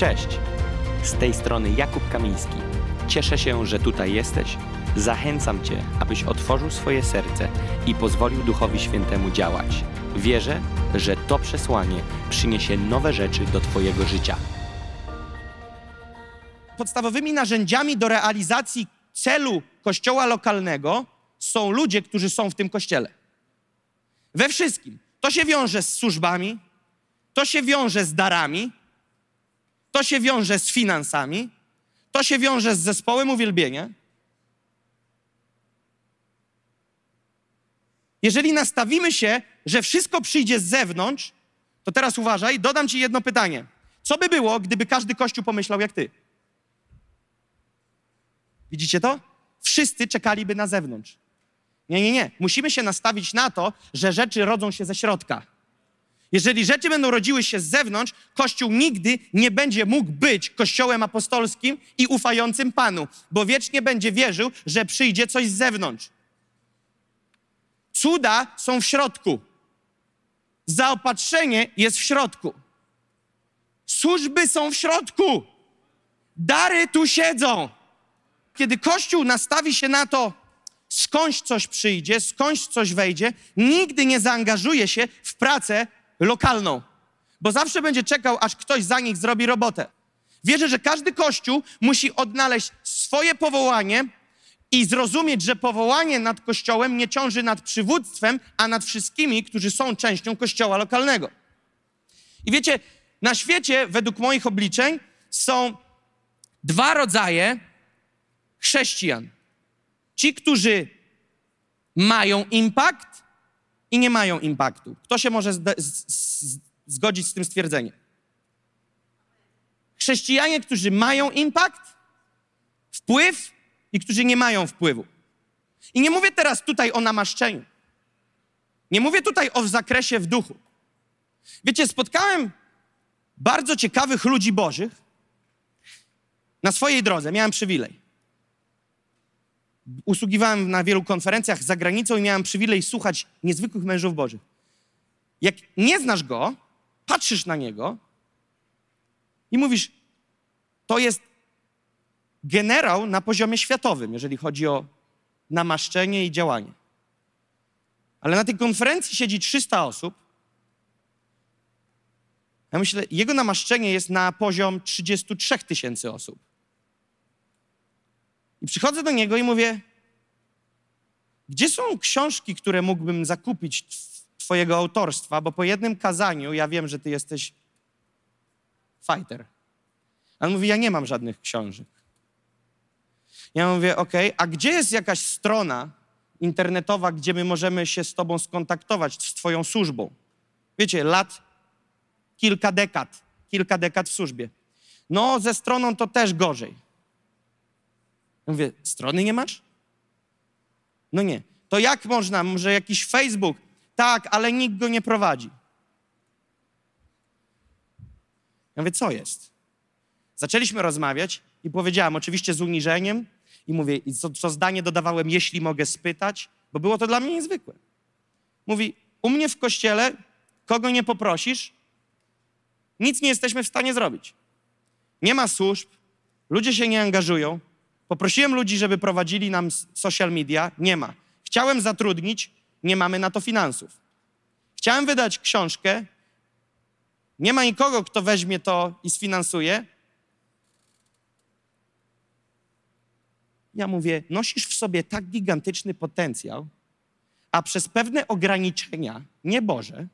Cześć! Z tej strony Jakub Kamiński. Cieszę się, że tutaj jesteś. Zachęcam Cię, abyś otworzył swoje serce i pozwolił Duchowi Świętemu działać. Wierzę, że to przesłanie przyniesie nowe rzeczy do Twojego życia. podstawowymi narzędziami do realizacji celu kościoła lokalnego są ludzie, którzy są w tym kościele. We wszystkim. To się wiąże z służbami, to się wiąże z darami, to się wiąże z finansami, to się wiąże z zespołem uwielbienia. Jeżeli nastawimy się, że wszystko przyjdzie z zewnątrz, to teraz uważaj, dodam ci jedno pytanie. Co by było, gdyby każdy kościół pomyślał jak ty? Widzicie to? Wszyscy czekaliby na zewnątrz. Nie, nie, nie. Musimy się nastawić na to, że rzeczy rodzą się ze środka. Jeżeli rzeczy będą rodziły się z zewnątrz, Kościół nigdy nie będzie mógł być Kościołem apostolskim i ufającym Panu, bo wiecznie będzie wierzył, że przyjdzie coś z zewnątrz. Cuda są w środku. Zaopatrzenie jest w środku. Służby są w środku. Dary tu siedzą. Kiedy Kościół nastawi się na to, skądś coś przyjdzie, skądś coś wejdzie, nigdy nie zaangażuje się w pracę lokalną, bo zawsze będzie czekał, aż ktoś za nich zrobi robotę. Wierzę, że każdy Kościół musi odnaleźć swoje powołanie i zrozumieć, że powołanie nad Kościołem nie ciąży nad przywództwem, a nad wszystkimi, którzy są częścią Kościoła lokalnego. I wiecie, na świecie, według moich obliczeń, są dwa rodzaje chrześcijan. Ci, którzy mają impact i nie mają impaktu. Kto się może zgodzić z tym stwierdzeniem? Chrześcijanie, którzy mają impact, wpływ i którzy nie mają wpływu. I nie mówię teraz tutaj o namaszczeniu. Nie mówię tutaj o zakresie w duchu. Wiecie, spotkałem bardzo ciekawych ludzi bożych na swojej drodze. Miałem przywilej usługiwałem na wielu konferencjach za granicą i miałem przywilej słuchać niezwykłych mężów bożych. Jak nie znasz go, patrzysz na niego i mówisz, to jest generał na poziomie światowym, jeżeli chodzi o namaszczenie i działanie. Ale na tej konferencji siedzi 300 osób. Ja myślę, jego namaszczenie jest na poziom 33 tysięcy osób. I przychodzę do niego i mówię: Gdzie są książki, które mógłbym zakupić tw- Twojego autorstwa? Bo po jednym kazaniu ja wiem, że Ty jesteś fighter. A on mówi: Ja nie mam żadnych książek. Ja mówię: OK, a gdzie jest jakaś strona internetowa, gdzie my możemy się z Tobą skontaktować, z Twoją służbą? Wiecie, lat, kilka dekad, kilka dekad w służbie. No, ze stroną to też gorzej. Mówię, strony nie masz? No nie. To jak można? Może jakiś Facebook? Tak, ale nikt go nie prowadzi. Ja mówię, co jest? Zaczęliśmy rozmawiać i powiedziałem, oczywiście z uniżeniem, i mówię, co, co zdanie dodawałem, jeśli mogę spytać, bo było to dla mnie niezwykłe. Mówi, u mnie w kościele, kogo nie poprosisz, nic nie jesteśmy w stanie zrobić. Nie ma służb, ludzie się nie angażują, Poprosiłem ludzi, żeby prowadzili nam social media, nie ma. Chciałem zatrudnić, nie mamy na to finansów. Chciałem wydać książkę, nie ma nikogo, kto weźmie to i sfinansuje. Ja mówię, nosisz w sobie tak gigantyczny potencjał, a przez pewne ograniczenia, nie Boże,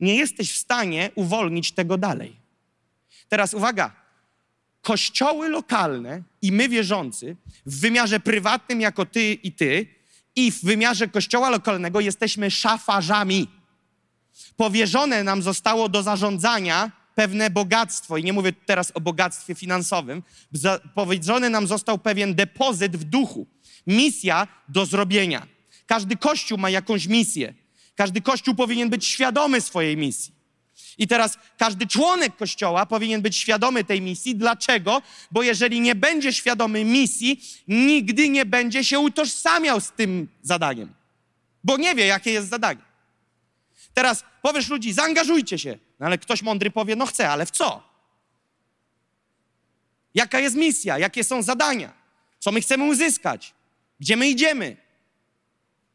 nie jesteś w stanie uwolnić tego dalej. Teraz uwaga, kościoły lokalne i my wierzący w wymiarze prywatnym jako ty i ty i w wymiarze kościoła lokalnego jesteśmy szafarzami. Powierzone nam zostało do zarządzania pewne bogactwo i nie mówię teraz o bogactwie finansowym, za, powierzony nam został pewien depozyt w duchu, misja do zrobienia. Każdy kościół ma jakąś misję. Każdy kościół powinien być świadomy swojej misji. I teraz każdy członek kościoła powinien być świadomy tej misji. Dlaczego? Bo jeżeli nie będzie świadomy misji, nigdy nie będzie się utożsamiał z tym zadaniem, bo nie wie, jakie jest zadanie. Teraz powiesz ludzi, zaangażujcie się. No ale ktoś mądry powie, no chcę, ale w co? Jaka jest misja? Jakie są zadania? Co my chcemy uzyskać? Gdzie my idziemy?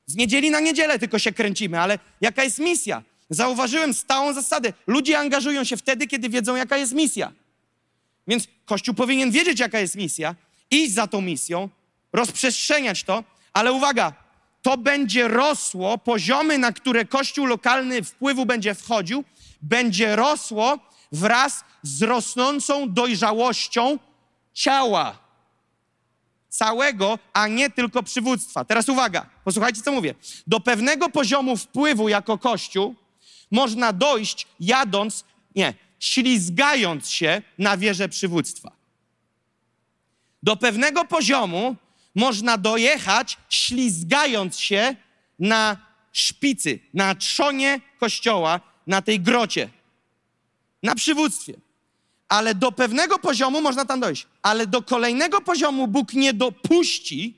Z niedzieli na niedzielę tylko się kręcimy, ale jaka jest misja? Zauważyłem stałą zasadę. Ludzie angażują się wtedy, kiedy wiedzą, jaka jest misja. Więc Kościół powinien wiedzieć, jaka jest misja, iść za tą misją, rozprzestrzeniać to, ale uwaga, to będzie rosło, poziomy, na które Kościół lokalny wpływu będzie wchodził, będzie rosło wraz z rosnącą dojrzałością ciała całego, a nie tylko przywództwa. Teraz uwaga, posłuchajcie, co mówię. Do pewnego poziomu wpływu jako Kościół można dojść jadąc, nie, ślizgając się na wieżę przywództwa. Do pewnego poziomu można dojechać, ślizgając się na szpicy, na trzonie kościoła, na tej grocie, na przywództwie. Ale do pewnego poziomu można tam dojść. Ale do kolejnego poziomu Bóg nie dopuści,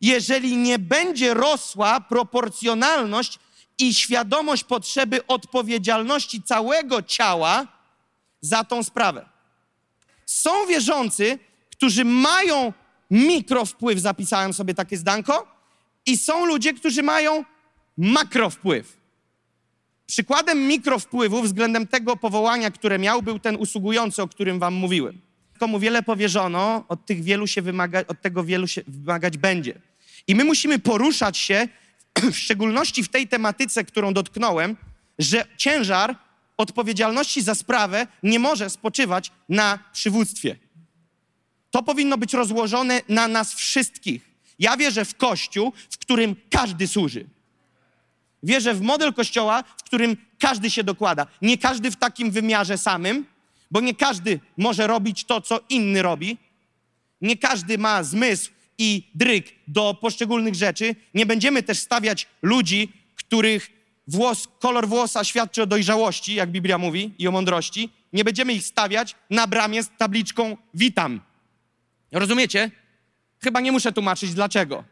jeżeli nie będzie rosła proporcjonalność i świadomość potrzeby odpowiedzialności całego ciała za tą sprawę. Są wierzący, którzy mają mikrowpływ, zapisałem sobie takie zdanko, i są ludzie, którzy mają makrowpływ. Przykładem mikrowpływu względem tego powołania, które miał, był ten usługujący, o którym wam mówiłem. Komu wiele powierzono, od, tych wielu się wymaga, od tego wielu się wymagać będzie. I my musimy poruszać się, w szczególności w tej tematyce, którą dotknąłem, że ciężar odpowiedzialności za sprawę nie może spoczywać na przywództwie. To powinno być rozłożone na nas wszystkich. Ja wierzę w Kościół, w którym każdy służy. Wierzę w model Kościoła, w którym każdy się dokłada. Nie każdy w takim wymiarze samym, bo nie każdy może robić to, co inny robi. Nie każdy ma zmysł i dryk do poszczególnych rzeczy. Nie będziemy też stawiać ludzi, których włos, kolor włosa świadczy o dojrzałości, jak Biblia mówi, i o mądrości. Nie będziemy ich stawiać na bramie z tabliczką witam. Rozumiecie? Chyba nie muszę tłumaczyć dlaczego.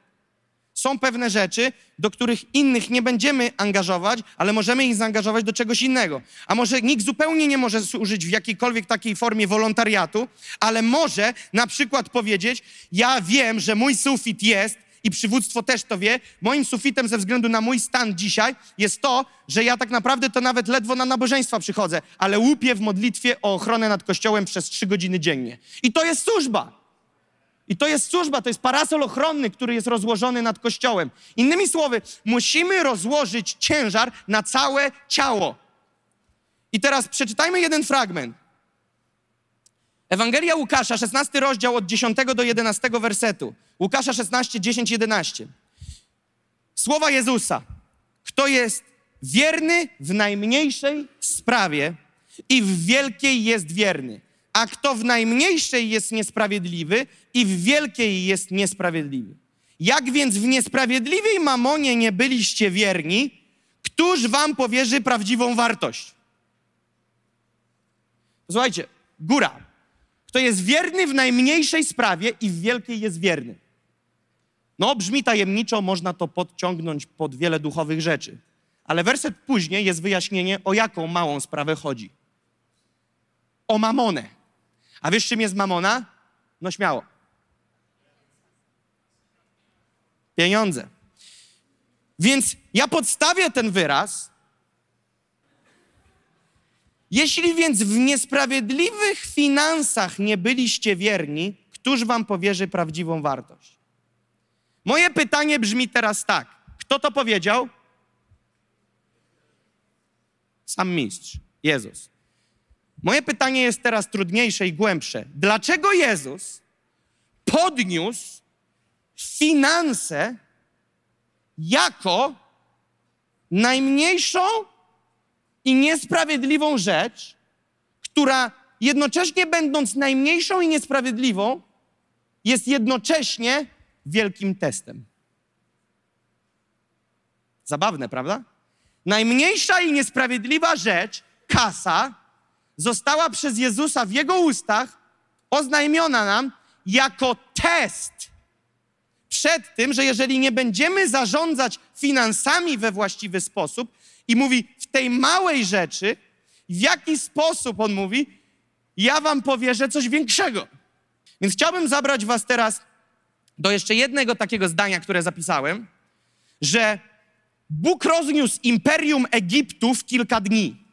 Są pewne rzeczy, do których innych nie będziemy angażować, ale możemy ich zaangażować do czegoś innego. A może nikt zupełnie nie może służyć w jakiejkolwiek takiej formie wolontariatu, ale może na przykład powiedzieć: Ja wiem, że mój sufit jest, i przywództwo też to wie, moim sufitem ze względu na mój stan dzisiaj jest to, że ja tak naprawdę to nawet ledwo na nabożeństwa przychodzę, ale łupię w modlitwie o ochronę nad kościołem przez trzy godziny dziennie. I to jest służba. I to jest służba, to jest parasol ochronny, który jest rozłożony nad Kościołem. Innymi słowy, musimy rozłożyć ciężar na całe ciało. I teraz przeczytajmy jeden fragment. Ewangelia Łukasza, 16 rozdział od 10 do 11 wersetu. Łukasza 16, 10, 11. Słowa Jezusa. Kto jest wierny w najmniejszej sprawie i w wielkiej jest wierny a kto w najmniejszej jest niesprawiedliwy i w wielkiej jest niesprawiedliwy. Jak więc w niesprawiedliwej mamonie nie byliście wierni, któż wam powierzy prawdziwą wartość? Słuchajcie, góra. Kto jest wierny w najmniejszej sprawie i w wielkiej jest wierny. No, brzmi tajemniczo, można to podciągnąć pod wiele duchowych rzeczy. Ale werset później jest wyjaśnienie, o jaką małą sprawę chodzi. O mamonę. A wiesz, czym jest mamona? No śmiało. Pieniądze. Więc ja podstawię ten wyraz. Jeśli więc w niesprawiedliwych finansach nie byliście wierni, któż wam powierzy prawdziwą wartość? Moje pytanie brzmi teraz tak. Kto to powiedział? Sam mistrz, Jezus. Moje pytanie jest teraz trudniejsze i głębsze. Dlaczego Jezus podniósł finanse jako najmniejszą i niesprawiedliwą rzecz, która jednocześnie będąc najmniejszą i niesprawiedliwą, jest jednocześnie wielkim testem. Zabawne, prawda? Najmniejsza i niesprawiedliwa rzecz, kasa, została przez Jezusa w Jego ustach oznajmiona nam jako test przed tym, że jeżeli nie będziemy zarządzać finansami we właściwy sposób, i mówi w tej małej rzeczy, w jaki sposób on mówi, ja wam powierzę coś większego. Więc chciałbym zabrać was teraz do jeszcze jednego takiego zdania, które zapisałem, że Bóg rozniósł imperium Egiptu w kilka dni.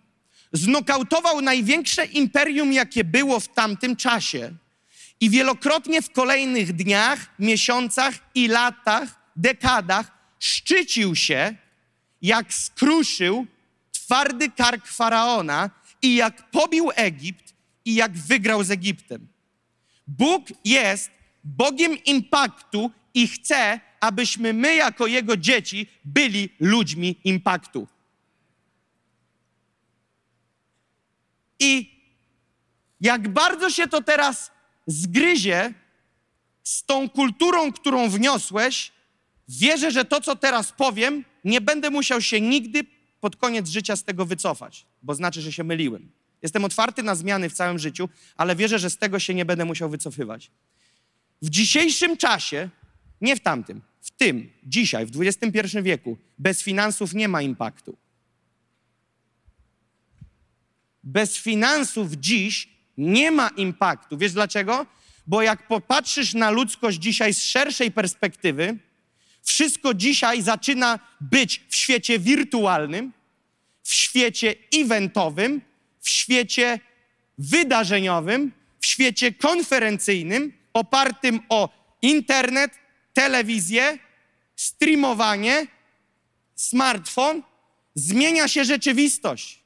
Znokautował największe imperium, jakie było w tamtym czasie. I wielokrotnie w kolejnych dniach, miesiącach i latach, dekadach szczycił się, jak skruszył twardy kark faraona i jak pobił Egipt i jak wygrał z Egiptem. Bóg jest Bogiem impaktu i chce, abyśmy my, jako Jego dzieci, byli ludźmi impaktu. I jak bardzo się to teraz zgryzie z tą kulturą, którą wniosłeś, wierzę, że to, co teraz powiem, nie będę musiał się nigdy pod koniec życia z tego wycofać, bo znaczy, że się myliłem. Jestem otwarty na zmiany w całym życiu, ale wierzę, że z tego się nie będę musiał wycofywać. W dzisiejszym czasie, nie w tamtym, w tym, dzisiaj, w XXI wieku, bez finansów nie ma impaktu. Bez finansów dziś nie ma impaktu. Wiesz dlaczego? Bo jak popatrzysz na ludzkość dzisiaj z szerszej perspektywy, wszystko dzisiaj zaczyna być w świecie wirtualnym, w świecie eventowym, w świecie wydarzeniowym, w świecie konferencyjnym, opartym o internet, telewizję, streamowanie, smartfon. Zmienia się rzeczywistość.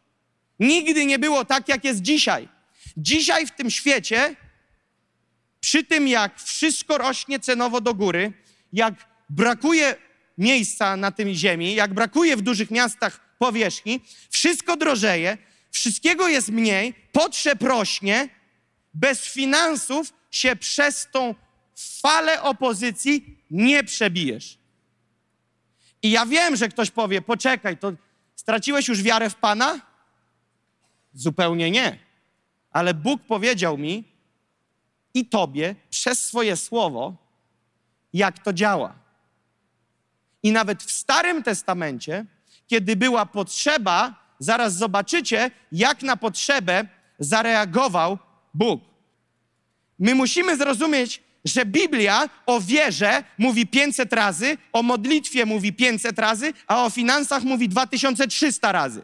Nigdy nie było tak, jak jest dzisiaj. Dzisiaj w tym świecie, przy tym jak wszystko rośnie cenowo do góry, jak brakuje miejsca na tym ziemi, jak brakuje w dużych miastach powierzchni, wszystko drożeje, wszystkiego jest mniej, potrzeb rośnie, bez finansów się przez tą falę opozycji nie przebijesz. I ja wiem, że ktoś powie, poczekaj, to straciłeś już wiarę w Pana? Zupełnie nie. Ale Bóg powiedział mi i Tobie przez swoje słowo, jak to działa. I nawet w Starym Testamencie, kiedy była potrzeba, zaraz zobaczycie, jak na potrzebę zareagował Bóg. My musimy zrozumieć, że Biblia o wierze mówi 500 razy, o modlitwie mówi 500 razy, a o finansach mówi 2300 razy.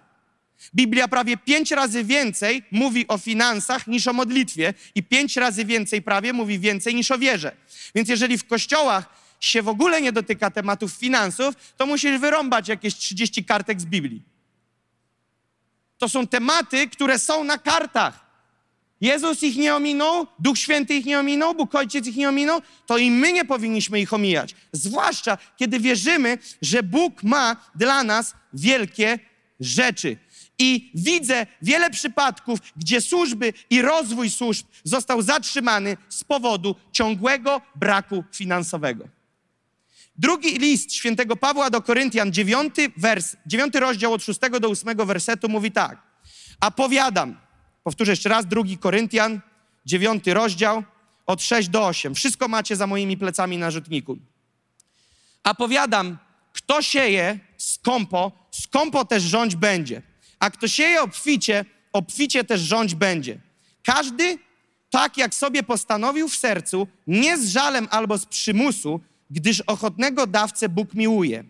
Biblia prawie pięć razy więcej mówi o finansach niż o modlitwie i pięć razy więcej prawie mówi więcej niż o wierze. Więc jeżeli w kościołach się w ogóle nie dotyka tematów finansów, to musisz wyrąbać jakieś 30 kartek z Biblii. To są tematy, które są na kartach. Jezus ich nie ominął, Duch Święty ich nie ominął, Bóg Ojciec ich nie ominął, to i my nie powinniśmy ich omijać. Zwłaszcza, kiedy wierzymy, że Bóg ma dla nas wielkie rzeczy. I widzę wiele przypadków, gdzie służby i rozwój służb został zatrzymany z powodu ciągłego braku finansowego. Drugi list świętego Pawła do Koryntian, dziewiąty, wers, dziewiąty rozdział od szóstego do ósmego wersetu mówi tak. A powiadam, powtórzę jeszcze raz, drugi Koryntian, dziewiąty rozdział, od 6 do 8. Wszystko macie za moimi plecami na rzutniku. A powiadam, kto sieje skąpo, skąpo też rządź będzie. A kto sieje obficie, obficie też rządź będzie. Każdy tak, jak sobie postanowił w sercu, nie z żalem albo z przymusu, gdyż ochotnego dawcę Bóg miłuje.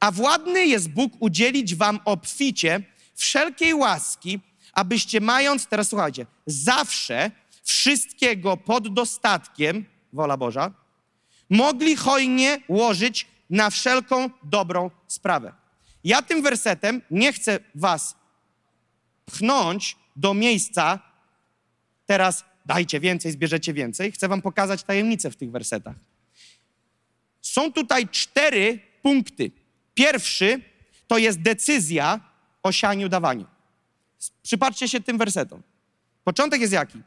A władny jest Bóg udzielić wam obficie wszelkiej łaski, abyście mając, teraz słuchajcie, zawsze wszystkiego pod dostatkiem, wola Boża, mogli hojnie łożyć na wszelką dobrą sprawę. Ja tym wersetem nie chcę was pchnąć do miejsca, teraz dajcie więcej, zbierzecie więcej. Chcę wam pokazać tajemnicę w tych wersetach. Są tutaj cztery punkty. Pierwszy to jest decyzja o sianiu dawaniu. Przypatrzcie się tym wersetom. Początek jest jaki?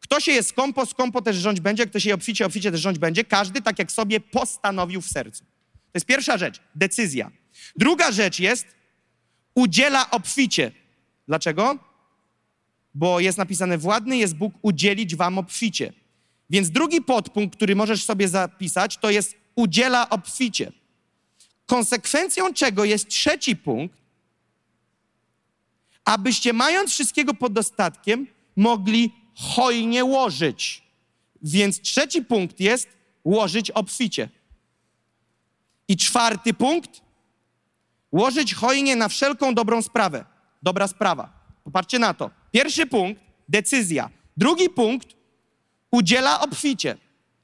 Kto się jest skąpo, skąpo też rządź będzie, kto się je obficie, obficie też rządź będzie. Każdy tak, jak sobie postanowił w sercu. To jest pierwsza rzecz, decyzja. Druga rzecz jest, udziela obficie. Dlaczego? Bo jest napisane, władny jest Bóg udzielić wam obficie. Więc drugi podpunkt, który możesz sobie zapisać, to jest udziela obficie. Konsekwencją czego jest trzeci punkt, abyście mając wszystkiego pod dostatkiem, mogli hojnie łożyć. Więc trzeci punkt jest łożyć obficie. I czwarty punkt łożyć hojnie na wszelką dobrą sprawę. Dobra sprawa. Popatrzcie na to. Pierwszy punkt decyzja. Drugi punkt udziela obficie.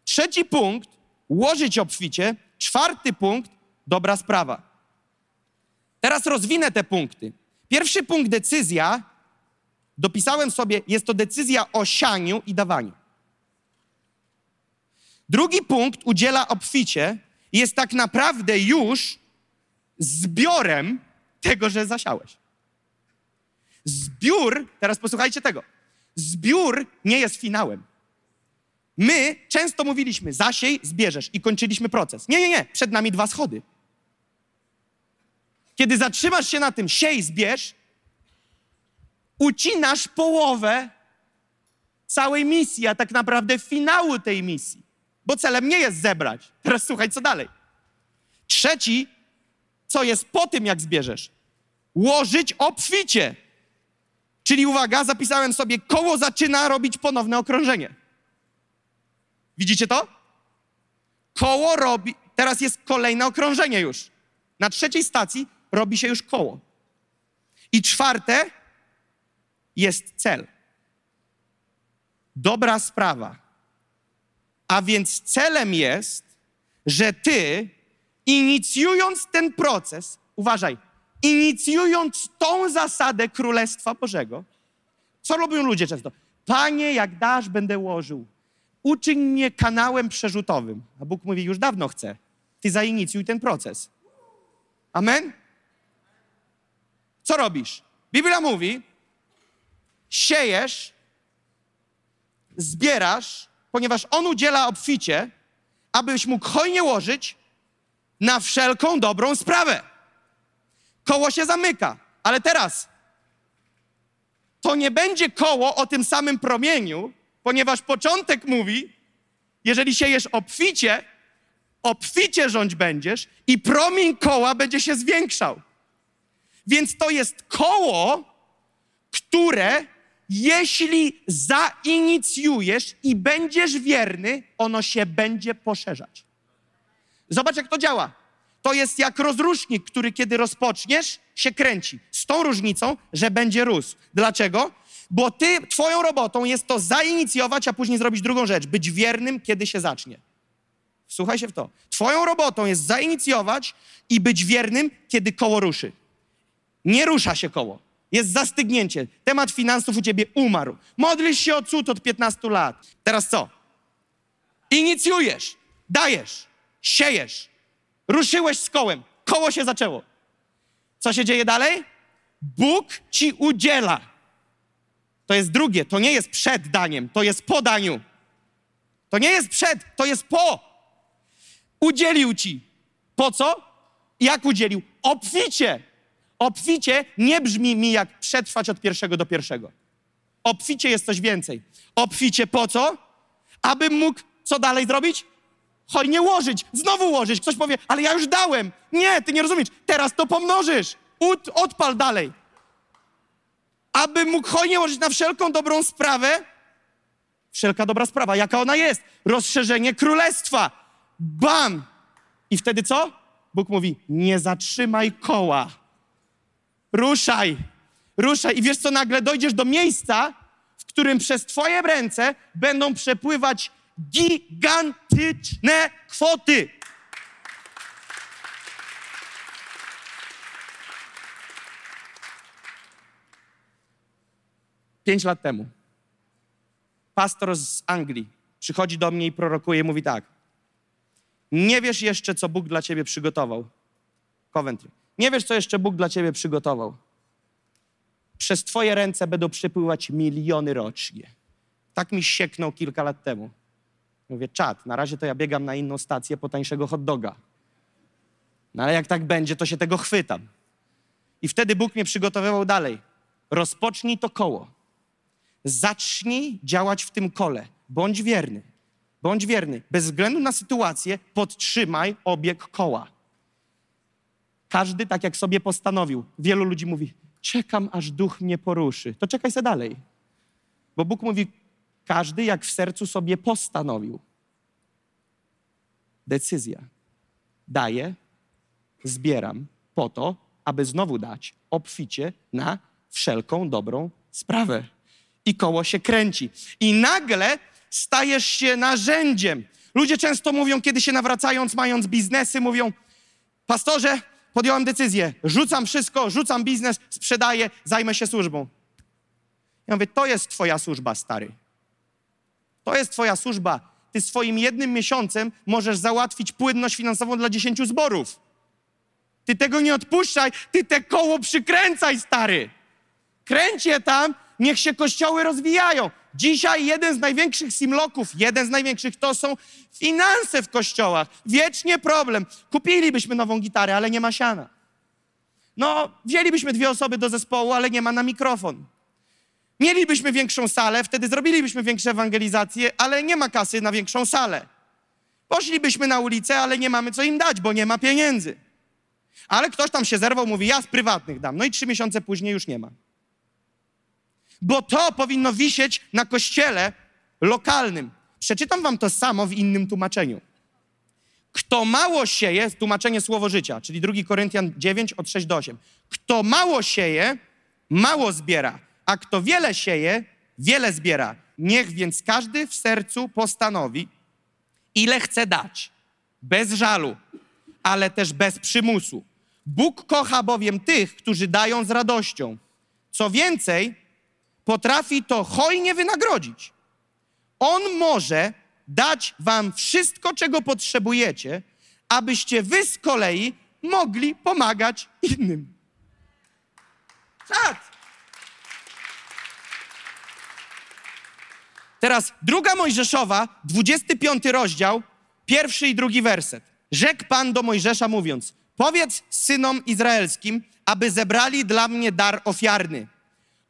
Trzeci punkt łożyć obficie. Czwarty punkt dobra sprawa. Teraz rozwinę te punkty. Pierwszy punkt decyzja, dopisałem sobie, jest to decyzja o sianiu i dawaniu. Drugi punkt udziela obficie, jest tak naprawdę już zbiorem tego, że zasiałeś. Zbiór, teraz posłuchajcie tego, zbiór nie jest finałem. My często mówiliśmy, zasiej, zbierzesz i kończyliśmy proces. Nie, nie, nie, przed nami dwa schody. Kiedy zatrzymasz się na tym, siej, zbierz, ucinasz połowę całej misji, a tak naprawdę finału tej misji. Bo celem nie jest zebrać. Teraz słuchaj, co dalej. Trzeci, co jest po tym, jak zbierzesz? Łożyć obficie. Czyli uwaga, zapisałem sobie, koło zaczyna robić ponowne okrążenie. Widzicie to? Koło robi, teraz jest kolejne okrążenie już. Na trzeciej stacji robi się już koło. I czwarte jest cel. Dobra sprawa. A więc celem jest, że ty, inicjując ten proces, uważaj, inicjując tą zasadę Królestwa Bożego, co robią ludzie często? Panie, jak dasz, będę łożył. Uczyń mnie kanałem przerzutowym. A Bóg mówi, już dawno chcę. Ty zainicjuj ten proces. Amen? Co robisz? Biblia mówi, siejesz, zbierasz, ponieważ On udziela obficie, abyś mógł hojnie łożyć na wszelką dobrą sprawę. Koło się zamyka, ale teraz to nie będzie koło o tym samym promieniu, ponieważ początek mówi, jeżeli siejesz obficie, obficie rządź będziesz i promień koła będzie się zwiększał. Więc to jest koło, które jeśli zainicjujesz i będziesz wierny, ono się będzie poszerzać. Zobacz, jak to działa. To jest jak rozrusznik, który kiedy rozpoczniesz, się kręci. Z tą różnicą, że będzie rósł. Dlaczego? Bo ty, twoją robotą jest to zainicjować, a później zrobić drugą rzecz. Być wiernym, kiedy się zacznie. Słuchaj się w to. Twoją robotą jest zainicjować i być wiernym, kiedy koło ruszy. Nie rusza się koło. Jest zastygnięcie. Temat finansów u ciebie umarł. Modlisz się o cud od 15 lat. Teraz co? Inicjujesz, dajesz, siejesz. Ruszyłeś z kołem. Koło się zaczęło. Co się dzieje dalej? Bóg ci udziela. To jest drugie, to nie jest przed daniem, to jest po daniu. To nie jest przed, to jest po. Udzielił ci. Po co? Jak udzielił? Obficie. Obficie nie brzmi mi jak przetrwać od pierwszego do pierwszego. Obficie jest coś więcej. Obficie po co? Abym mógł co dalej zrobić? Hojnie łożyć, znowu łożyć. Ktoś powie, ale ja już dałem. Nie, ty nie rozumiesz. Teraz to pomnożysz. Ud, odpal dalej. Aby mógł hojnie łożyć na wszelką dobrą sprawę. Wszelka dobra sprawa, jaka ona jest? Rozszerzenie królestwa. Bam! I wtedy co? Bóg mówi, nie zatrzymaj koła. Ruszaj, ruszaj. I wiesz co, nagle dojdziesz do miejsca, w którym przez twoje ręce będą przepływać gigantyczne kwoty. Pięć lat temu pastor z Anglii przychodzi do mnie i prorokuje, mówi tak. Nie wiesz jeszcze, co Bóg dla ciebie przygotował. Coventry. Nie wiesz, co jeszcze Bóg dla ciebie przygotował. Przez twoje ręce będą przepływać miliony rocznie. Tak mi sieknął kilka lat temu. Mówię, czad, na razie to ja biegam na inną stację po tańszego hot doga. No ale jak tak będzie, to się tego chwytam. I wtedy Bóg mnie przygotowywał dalej. Rozpocznij to koło. Zacznij działać w tym kole. Bądź wierny. Bądź wierny. Bez względu na sytuację, podtrzymaj obieg koła. Każdy tak jak sobie postanowił. Wielu ludzi mówi, czekam aż duch mnie poruszy. To czekaj se dalej. Bo Bóg mówi, Każdy jak w sercu sobie postanowił. Decyzja. Daję, zbieram po to, aby znowu dać obficie na wszelką dobrą sprawę. I koło się kręci. I nagle stajesz się narzędziem. Ludzie często mówią, kiedy się nawracając, mając biznesy, mówią: Pastorze, podjąłem decyzję, rzucam wszystko, rzucam biznes, sprzedaję, zajmę się służbą. Ja mówię: To jest Twoja służba, stary. To jest Twoja służba. Ty swoim jednym miesiącem możesz załatwić płynność finansową dla dziesięciu zborów. Ty tego nie odpuszczaj, ty te koło przykręcaj, stary. Kręć je tam, niech się kościoły rozwijają. Dzisiaj jeden z największych simloków, jeden z największych to są finanse w kościołach. Wiecznie problem. Kupilibyśmy nową gitarę, ale nie ma siana. No, wzięlibyśmy dwie osoby do zespołu, ale nie ma na mikrofon. Mielibyśmy większą salę, wtedy zrobilibyśmy większe ewangelizacje, ale nie ma kasy na większą salę. Poszlibyśmy na ulicę, ale nie mamy co im dać, bo nie ma pieniędzy. Ale ktoś tam się zerwał, mówi, ja z prywatnych dam. No i trzy miesiące później już nie ma. Bo to powinno wisieć na kościele lokalnym. Przeczytam wam to samo w innym tłumaczeniu. Kto mało sieje, tłumaczenie słowo życia, czyli 2 Koryntian 9 od 6 do 8. Kto mało sieje, mało zbiera, a kto wiele sieje, wiele zbiera. Niech więc każdy w sercu postanowi, ile chce dać, bez żalu, ale też bez przymusu. Bóg kocha bowiem tych, którzy dają z radością. Co więcej, potrafi to hojnie wynagrodzić. On może dać wam wszystko, czego potrzebujecie, abyście wy z kolei mogli pomagać innym. Tak. Teraz druga Mojżeszowa, 25 rozdział, pierwszy i drugi werset. Rzekł Pan do Mojżesza mówiąc, powiedz synom izraelskim, aby zebrali dla mnie dar ofiarny.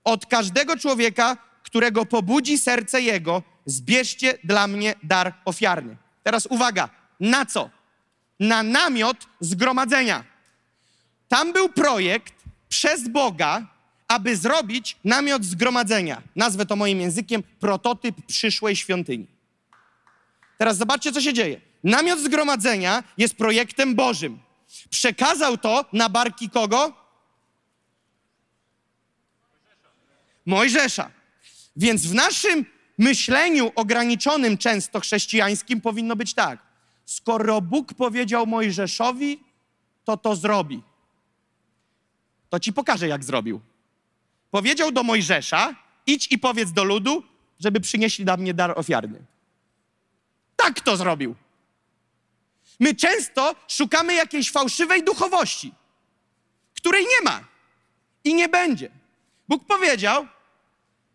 Od każdego człowieka, którego pobudzi serce jego, zbierzcie dla mnie dar ofiarny. Teraz uwaga, na co? Na namiot zgromadzenia. Tam był projekt przez Boga, aby zrobić namiot zgromadzenia. Nazwę to moim językiem prototyp przyszłej świątyni. Teraz zobaczcie, co się dzieje. Namiot zgromadzenia jest projektem Bożym. Przekazał to na barki kogo? Mojżesza. Więc w naszym myśleniu ograniczonym często chrześcijańskim powinno być tak. Skoro Bóg powiedział Mojżeszowi, to to zrobi. To ci pokażę, jak zrobił. Powiedział do Mojżesza, idź i powiedz do ludu, żeby przynieśli dla mnie dar ofiarny. Tak to zrobił. My często szukamy jakiejś fałszywej duchowości, której nie ma i nie będzie. Bóg powiedział: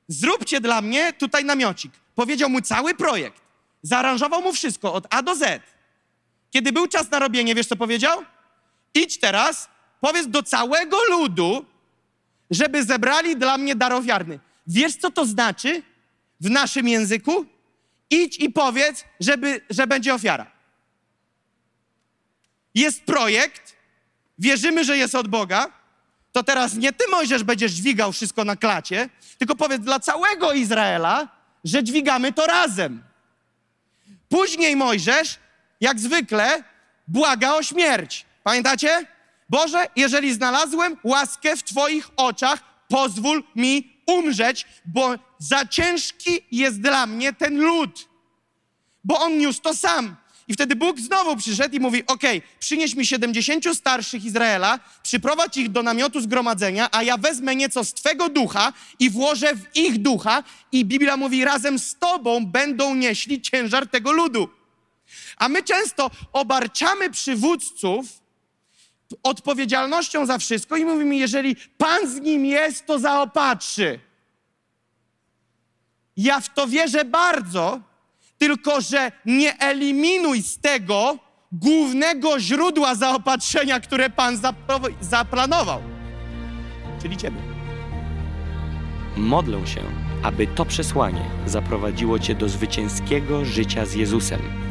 Zróbcie dla mnie tutaj namiocik. Powiedział mu cały projekt. Zaaranżował mu wszystko od A do Z. Kiedy był czas na robienie, wiesz co powiedział? Idź teraz, powiedz do całego ludu, żeby zebrali dla mnie dar ofiarny. Wiesz, co to znaczy w naszym języku? Idź i powiedz, żeby, że będzie ofiara. Jest projekt, wierzymy, że jest od Boga, to teraz nie ty, Mojżesz, będziesz dźwigał wszystko na klacie, tylko powiedz dla całego Izraela, że dźwigamy to razem. Później Mojżesz, jak zwykle, błaga o śmierć. Pamiętacie? Boże, jeżeli znalazłem łaskę w Twoich oczach, pozwól mi umrzeć, bo za ciężki jest dla mnie ten lud. Bo on niósł to sam. I wtedy Bóg znowu przyszedł i mówi: OK, przynieś mi 70 starszych Izraela, przyprowadź ich do namiotu zgromadzenia, a ja wezmę nieco z Twego ducha i włożę w ich ducha. I Biblia mówi: razem z Tobą będą nieśli ciężar tego ludu. A my często obarczamy przywódców odpowiedzialnością za wszystko i mówimy: jeżeli Pan z nim jest, to zaopatrzy. Ja w to wierzę bardzo, tylko że nie eliminuj z tego głównego źródła zaopatrzenia, które Pan zaplanował, czyli Ciebie. Modlę się, aby to przesłanie zaprowadziło Cię do zwycięskiego życia z Jezusem.